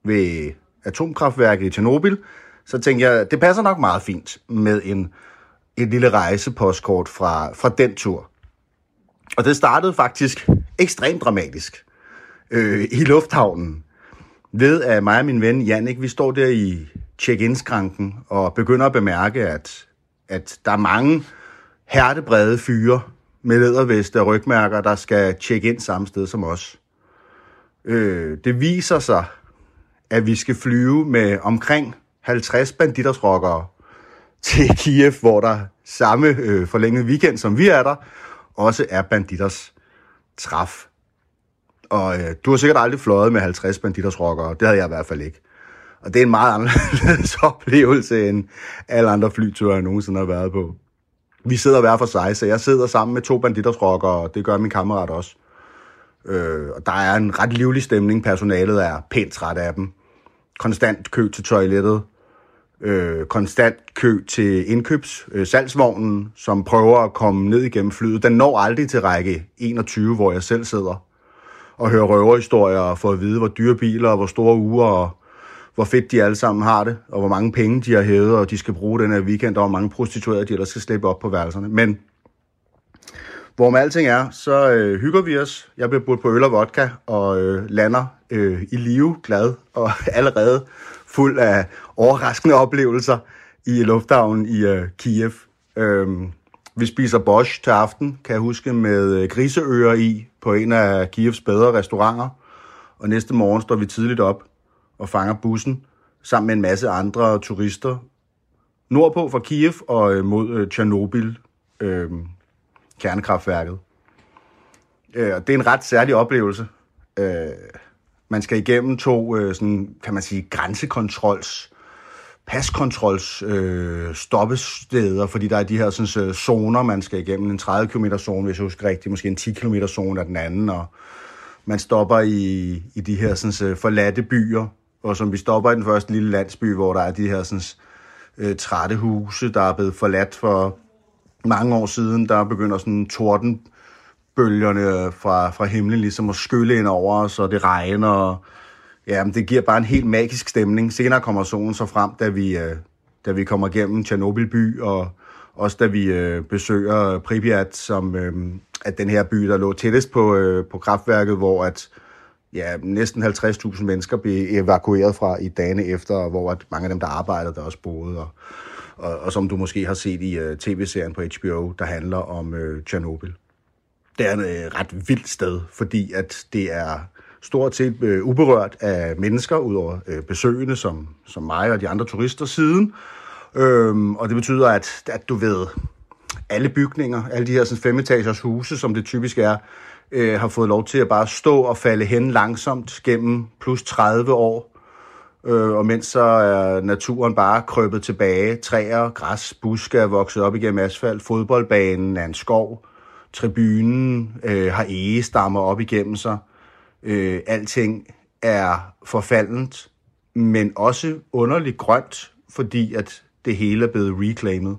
ved atomkraftværket i Tjernobyl, så tænkte jeg, det passer nok meget fint med en, et lille rejsepostkort fra, fra den tur. Og det startede faktisk ekstremt dramatisk øh, i lufthavnen. Ved at mig og min ven Jannik, vi står der i check-in-skranken og begynder at bemærke, at, at der er mange hertebrede fyre med læderveste og rygmærker, der skal tjekke ind samme sted som os. Øh, det viser sig, at vi skal flyve med omkring 50 banditersrockere til Kiev, hvor der samme øh, forlængede weekend, som vi er der, også er banditters træf. Og øh, du har sikkert aldrig fløjet med 50 banditters rockere. Det havde jeg i hvert fald ikke. Og det er en meget anderledes oplevelse, end alle andre flyture, jeg nogensinde har været på. Vi sidder hver for sig, så jeg sidder sammen med to banditers rockere, og det gør min kammerat også. Øh, og der er en ret livlig stemning. Personalet er pænt træt af dem. Konstant kø til toilettet. Øh, konstant kø til indkøbs øh, salgsvognen, som prøver at komme ned igennem flyet. Den når aldrig til række 21, hvor jeg selv sidder og hører røverhistorier og får at vide, hvor dyre biler og hvor store uger og hvor fedt de alle sammen har det, og hvor mange penge de har hævet, og de skal bruge den her weekend, og hvor mange prostituerede de ellers skal slippe op på værelserne. Men hvor med alting er, så øh, hygger vi os. Jeg bliver budt på øl og vodka, og øh, lander øh, i live, glad, og allerede fuld af overraskende oplevelser i lufthavnen i øh, Kiev. Øhm, vi spiser bosch til aften, kan jeg huske, med øh, griseører i på en af Kievs bedre restauranter. Og næste morgen står vi tidligt op og fanger bussen sammen med en masse andre turister nordpå fra Kiev og øh, mod øh, Tjernobyl, øh, kernekraftværket. Øh, det er en ret særlig oplevelse. Øh, man skal igennem to, øh, sådan, kan man sige, grænsekontrols paskontrols øh, stoppesteder, fordi der er de her sådan, zoner, man skal igennem. En 30 km zone, hvis jeg husker rigtigt, måske en 10 km zone af den anden, og man stopper i, i de her sådan, forladte byer, og som vi stopper i den første lille landsby, hvor der er de her sådan, øh, trætte huse, der er blevet forladt for mange år siden. Der begynder sådan tordenbølgerne fra, fra himlen ligesom at skylle ind over os, og det regner, og ja, men det giver bare en helt magisk stemning. Senere kommer solen så frem, da vi, øh, da vi kommer igennem Tjernobyl by, og også da vi øh, besøger Pripyat, som øh, at den her by, der lå tættest på, øh, på kraftværket, hvor at ja, næsten 50.000 mennesker blev evakueret fra i dagene efter, hvor at mange af dem, der arbejdede, der også boede. Og, og, og som du måske har set i uh, tv-serien på HBO, der handler om uh, Tjernobyl. Det er et uh, ret vildt sted, fordi at det er stort set øh, uberørt af mennesker, udover øh, besøgende som, som mig og de andre turister siden. Øhm, og det betyder, at, at du ved, alle bygninger, alle de her sådan, femetagers huse, som det typisk er, øh, har fået lov til at bare stå og falde hen langsomt gennem plus 30 år. Øh, og mens så er naturen bare krøbet tilbage. Træer, græs, buske er vokset op igennem asfalt. Fodboldbanen er en skov. Tribunen øh, har egestammer op igennem sig. Øh, alting er forfaldent, men også underligt grønt, fordi at det hele er blevet reclaimed.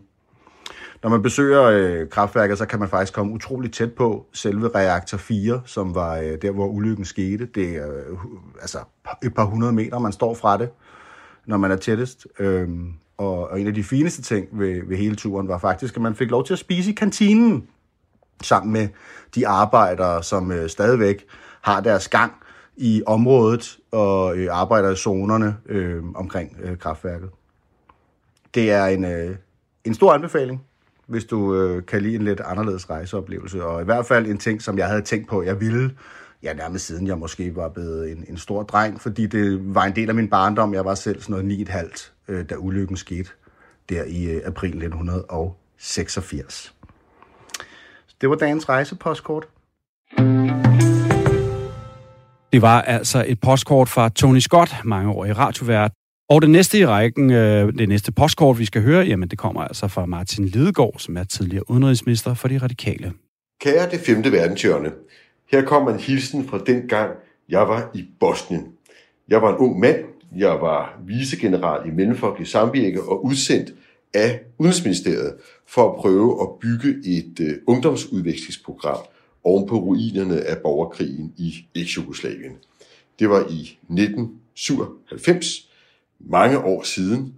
Når man besøger øh, kraftværket, så kan man faktisk komme utroligt tæt på selve reaktor 4, som var øh, der, hvor ulykken skete. Det er øh, altså et par hundrede meter, man står fra det, når man er tættest. Øh, og, og en af de fineste ting ved, ved hele turen var faktisk, at man fik lov til at spise i kantinen sammen med de arbejdere, som øh, stadigvæk har deres gang i området og øh, arbejder i zonerne øh, omkring øh, kraftværket. Det er en, øh, en stor anbefaling hvis du øh, kan lide en lidt anderledes rejseoplevelse. Og i hvert fald en ting, som jeg havde tænkt på, jeg ville, ja nærmest siden jeg måske var blevet en, en stor dreng, fordi det var en del af min barndom. Jeg var selv sådan noget 9,5, øh, da ulykken skete der i øh, april 1986. Det var dagens rejsepostkort. Det var altså et postkort fra Tony Scott, mange år i radiovært, og det næste i rækken, øh, det næste postkort, vi skal høre, jamen det kommer altså fra Martin Lidegaard, som er tidligere udenrigsminister for de radikale. Kære det femte verdenshjørne, her kommer en hilsen fra den gang, jeg var i Bosnien. Jeg var en ung mand, jeg var vicegeneral i Mellemfolkelig Samvirke og udsendt af Udenrigsministeriet for at prøve at bygge et øh, ungdomsudvekslingsprogram oven på ruinerne af borgerkrigen i eks-Jugoslavien. Det var i 1997, mange år siden,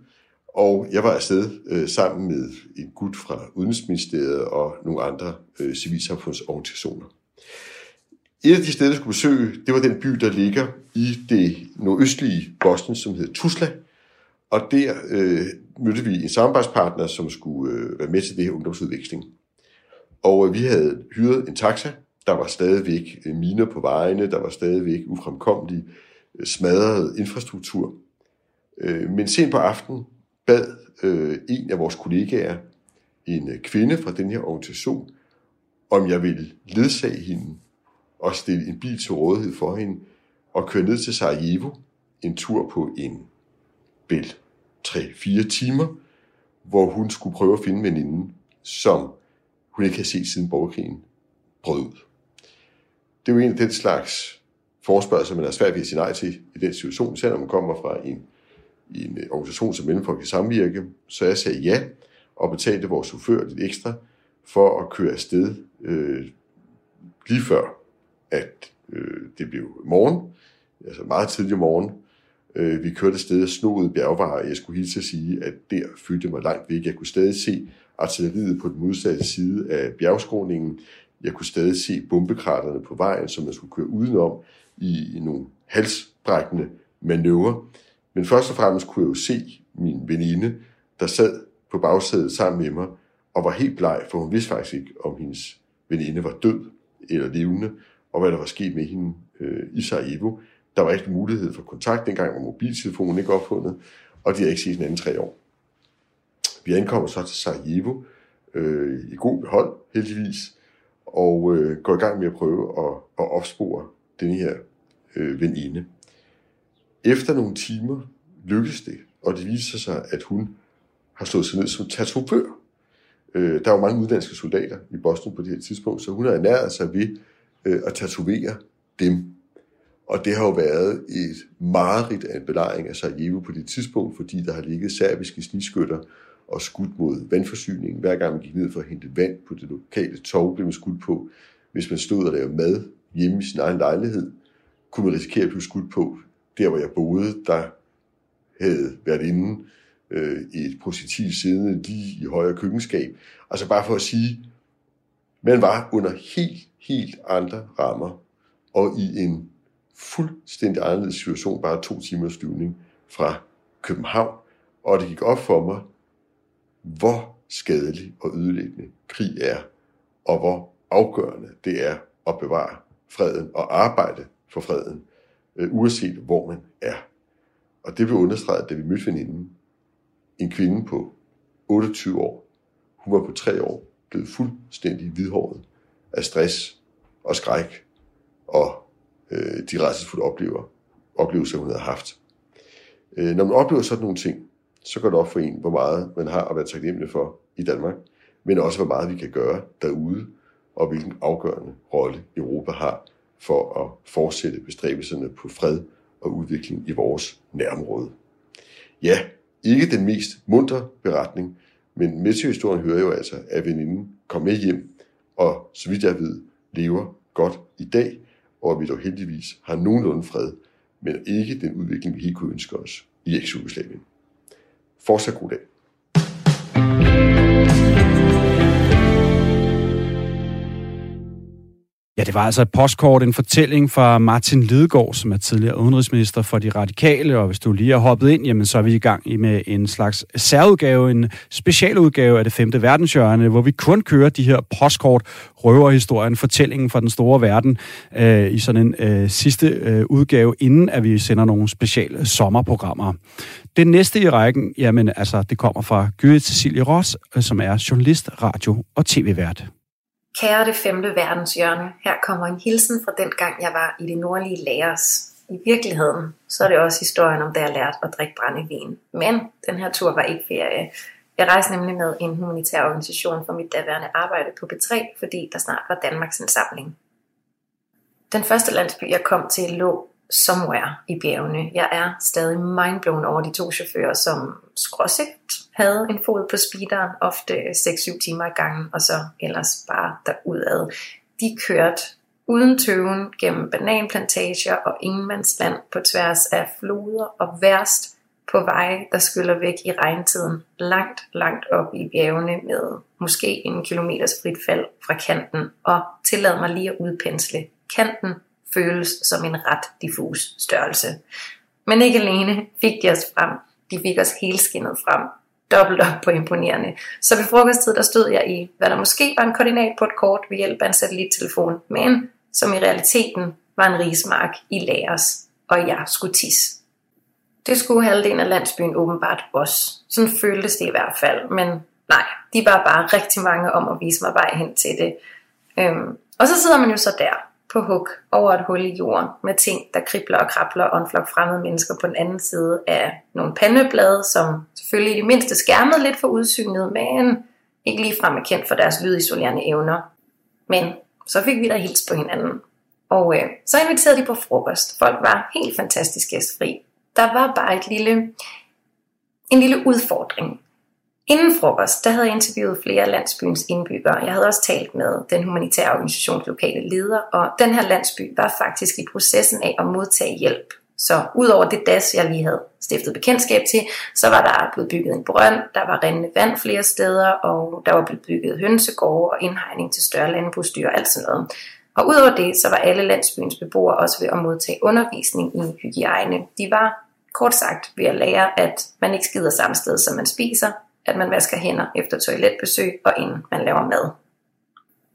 og jeg var afsted øh, sammen med en gut fra Udenrigsministeriet og nogle andre øh, civilsamfundsorganisationer. Et af de steder, jeg skulle besøge, det var den by, der ligger i det nordøstlige Bosnien, som hedder Tuzla. Og der øh, mødte vi en samarbejdspartner, som skulle øh, være med til det her ungdomsudveksling. Og øh, vi havde hyret en taxa. Der var stadigvæk øh, miner på vejene, der var stadigvæk ufremkommelig øh, smadret infrastruktur. Men sent på aftenen bad en af vores kollegaer, en kvinde fra den her organisation, om jeg ville ledsage hende og stille en bil til rådighed for hende og køre ned til Sarajevo, en tur på en vel 3-4 timer, hvor hun skulle prøve at finde veninden, som hun ikke har set siden borgerkrigen brød ud. Det er jo en af den slags forspørgsel, man er svært ved at sige nej til i den situation, selvom man kommer fra en, en organisation som Mellemfolk i Samvirke. Så jeg sagde ja, og betalte vores chauffør lidt ekstra for at køre afsted øh, lige før at øh, det blev morgen, altså meget tidlig morgen. Øh, vi kørte afsted og snoede bjergveje. Jeg skulle hilse at sige, at der fyldte mig langt væk. Jeg kunne stadig se artilleriet på den modsatte side af bjergskråningen. Jeg kunne stadig se bombekraterne på vejen, som man skulle køre udenom i, i nogle halsbrækkende manøvrer. Men først og fremmest kunne jeg jo se min veninde, der sad på bagsædet sammen med mig, og var helt bleg, for hun vidste faktisk ikke, om hendes veninde var død eller levende, og hvad der var sket med hende øh, i Sarajevo. Der var ikke mulighed for kontakt, dengang var mobiltelefonen ikke opfundet, og de har ikke set hinanden tre år. Vi ankommer så til Sarajevo øh, i god behold, heldigvis, og øh, går i gang med at prøve at, at opspore den her øh, veninde. Efter nogle timer lykkedes det, og det viser sig, at hun har slået sig ned som tatovør. Øh, der var mange udenlandske soldater i Bosnien på det her tidspunkt, så hun har ernæret sig ved øh, at tatovere dem. Og det har jo været et mareridt af en belejring af Sarajevo på det tidspunkt, fordi der har ligget serbiske snigskytter og skudt mod vandforsyningen. Hver gang man gik ned for at hente vand på det lokale tog, blev man skudt på. Hvis man stod og lavede mad hjemme i sin egen lejlighed, kunne man risikere at blive skudt på. Der, hvor jeg boede, der havde været inde øh, et projektil siddende lige i højre køkkenskab. Altså bare for at sige, man var under helt helt andre rammer, og i en fuldstændig anderledes situation, bare to timers flyvning fra København. Og det gik op for mig, hvor skadelig og ødelæggende krig er, og hvor afgørende det er at bevare freden og arbejde for freden, øh, uanset hvor man er. Og det blev understreget, da vi mødte veninden. En kvinde på 28 år. Hun var på tre år blevet fuldstændig hvidhåret af stress og skræk og øh, de rejsesfulde oplever, oplevelser, hun havde haft. Øh, når man oplever sådan nogle ting, så går det op for en, hvor meget man har at være taknemmelig for i Danmark, men også hvor meget vi kan gøre derude, og hvilken afgørende rolle Europa har for at fortsætte bestræbelserne på fred og udvikling i vores nærområde. Ja, ikke den mest mundre beretning, men med til historien hører jo altså, at veninden kom med hjem, og så vidt jeg ved, lever godt i dag, og at vi dog heldigvis har nogenlunde fred, men ikke den udvikling, vi helt kunne ønske os i eks-Jugoslavien. Fortsat god dag. Ja, det var altså et postkort, en fortælling fra Martin Lidegaard, som er tidligere udenrigsminister for de radikale, og hvis du lige har hoppet ind, jamen så er vi i gang med en slags særudgave, en specialudgave af det femte verdenshjørne, hvor vi kun kører de her postkort, røverhistorien, fortællingen fra den store verden, øh, i sådan en øh, sidste øh, udgave, inden at vi sender nogle speciale sommerprogrammer. Den næste i rækken, jamen altså, det kommer fra Gyrit Cecilie Ross, øh, som er journalist, radio og tv-vært. Kære det femte verdenshjørne, her kommer en hilsen fra den gang, jeg var i det nordlige Læres. I virkeligheden, så er det også historien om, da jeg lærte at drikke brændevin. Men den her tur var ikke ferie. Jeg rejste nemlig med en humanitær organisation for mit daværende arbejde på B3, fordi der snart var Danmarks indsamling. Den første landsby, jeg kom til, lå somewhere i bjergene. Jeg er stadig mindblown over de to chauffører, som skråsigt havde en fod på speederen, ofte 6-7 timer i gangen, og så ellers bare derudad. De kørte uden tøven gennem bananplantager og ingenmandsland på tværs af floder og værst på veje, der skyller væk i regntiden, langt, langt op i bjergene med måske en kilometers frit fald fra kanten, og tillad mig lige at udpensle. Kanten føles som en ret diffus størrelse. Men ikke alene fik de os frem, de fik os helskinnet frem, dobbelt op på imponerende. Så ved frokosttid, der stod jeg i, hvad der måske var en koordinat på et kort ved hjælp af en satellittelefon, men som i realiteten var en rismark i lagers, og jeg skulle tisse. Det skulle halvdelen af landsbyen åbenbart også. Sådan føltes det i hvert fald, men nej, de var bare rigtig mange om at vise mig vej hen til det. Øhm, og så sidder man jo så der, på hug over et hul i jorden med ting, der kribler og krabler og en flok fremmede mennesker på den anden side af nogle pandeblade, som selvfølgelig i det mindste skærmede lidt for udsynet, men ikke ligefrem er kendt for deres lydisolerende evner. Men så fik vi da hils på hinanden. Og øh, så inviterede de på frokost. Folk var helt fantastisk gæstfri. Der var bare et lille, en lille udfordring. Inden frokost, der havde jeg interviewet flere af landsbyens indbyggere. Jeg havde også talt med den humanitære organisations lokale leder, og den her landsby var faktisk i processen af at modtage hjælp. Så udover det das, jeg lige havde stiftet bekendtskab til, så var der blevet bygget en brønd, der var rindende vand flere steder, og der var blevet bygget hønsegårde og indhegning til større landbrugsdyr og alt sådan noget. Og udover det, så var alle landsbyens beboere også ved at modtage undervisning i hygiejne. De var kort sagt ved at lære, at man ikke skider samme sted, som man spiser, at man vasker hænder efter toiletbesøg og inden man laver mad.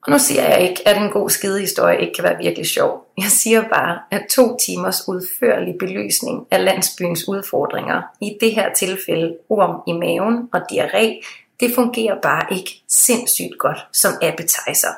Og nu siger jeg ikke, at en god skidehistorie ikke kan være virkelig sjov. Jeg siger bare, at to timers udførlig belysning af landsbyens udfordringer, i det her tilfælde orm i maven og diarré, det fungerer bare ikke sindssygt godt som appetizer.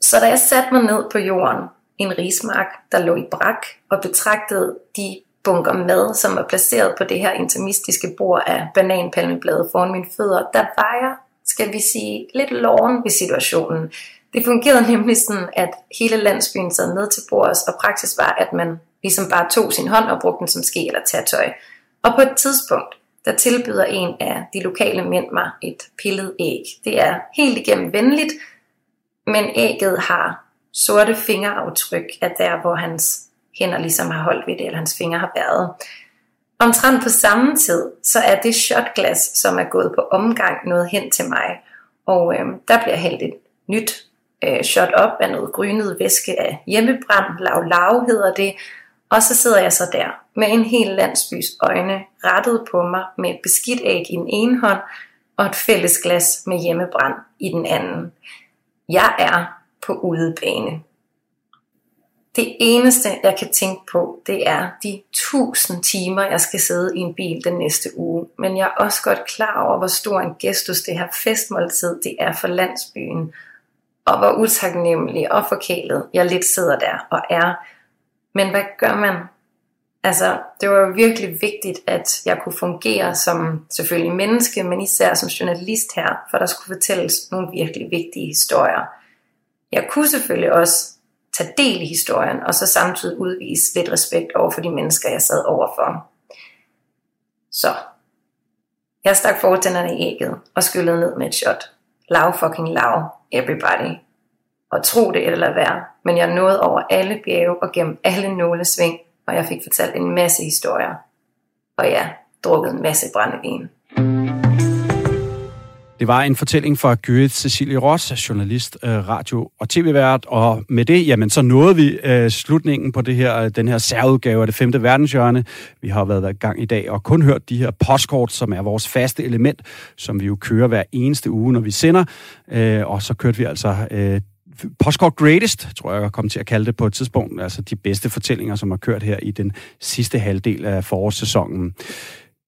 Så da jeg satte mig ned på jorden, en rismark, der lå i brak, og betragtede de bunker mad, som var placeret på det her intimistiske bord af bananpalmeblade foran mine fødder, der var jeg, skal vi sige, lidt loven ved situationen. Det fungerede nemlig sådan, at hele landsbyen sad ned til bordet, og praksis var, at man ligesom bare tog sin hånd og brugte den som ske eller tatøj. Og på et tidspunkt, der tilbyder en af de lokale mænd mig et pillet æg. Det er helt igennem venligt, men ægget har sorte fingeraftryk af der, hvor hans hænder ligesom har holdt ved det, eller hans fingre har været. Omtrent på samme tid, så er det shotglas, som er gået på omgang, noget hen til mig. Og øh, der bliver hældt et nyt øh, shot op af noget grynet væske af hjemmebrand, lav lav hedder det. Og så sidder jeg så der med en hel landsbys øjne rettet på mig med et beskidt æg i den ene hånd og et fælles glas med hjemmebrand i den anden. Jeg er på udebane. Det eneste, jeg kan tænke på, det er de tusind timer, jeg skal sidde i en bil den næste uge. Men jeg er også godt klar over, hvor stor en gestus det her festmåltid det er for landsbyen. Og hvor utaknemmelig og forkælet jeg lidt sidder der og er. Men hvad gør man? Altså, det var jo virkelig vigtigt, at jeg kunne fungere som selvfølgelig menneske, men især som journalist her, for der skulle fortælles nogle virkelig vigtige historier. Jeg kunne selvfølgelig også tage del i historien, og så samtidig udvise lidt respekt over for de mennesker, jeg sad overfor. Så jeg stak fortænderne i ægget og skyllede ned med et shot. Lav fucking lav, everybody. Og tro det eller være, men jeg nåede over alle bjerge og gennem alle nålesving, og jeg fik fortalt en masse historier. Og ja, drukket en masse brændevin. Det var en fortælling fra Gyrith Cecilie Ross, journalist, øh, radio- og tv-vært, og med det, jamen, så nåede vi øh, slutningen på det her, øh, den her særudgave af det femte verdenshjørne. Vi har været i gang i dag og kun hørt de her postkort, som er vores faste element, som vi jo kører hver eneste uge, når vi sender. Og så kørte vi altså uh, Postkort Greatest, tror jeg, jeg kom til at kalde det på et tidspunkt, altså de bedste fortællinger, som har kørt her i den sidste halvdel af forårssæsonen.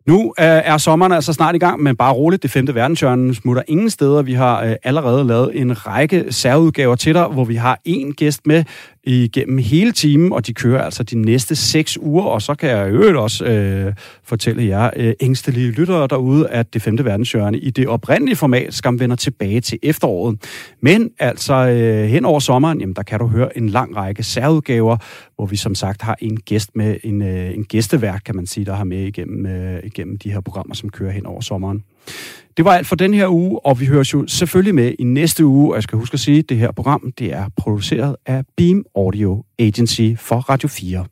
Nu øh, er sommeren altså snart i gang, men bare roligt, det femte verdenshjørne smutter ingen steder. Vi har øh, allerede lavet en række særudgaver til dig, hvor vi har en gæst med, igennem hele timen, og de kører altså de næste seks uger, og så kan jeg øvrigt også øh, fortælle jer øh, ængstelige lyttere derude, at det femte verdenshjørne i det oprindelige format skam vender tilbage til efteråret. Men altså øh, hen over sommeren, jamen, der kan du høre en lang række særudgaver, hvor vi som sagt har en gæst med, en, øh, en gæsteværk, kan man sige, der har med igennem, øh, igennem de her programmer, som kører hen over sommeren. Det var alt for den her uge, og vi høres jo selvfølgelig med i næste uge. Og jeg skal huske at sige, at det her program det er produceret af Beam Audio Agency for Radio 4.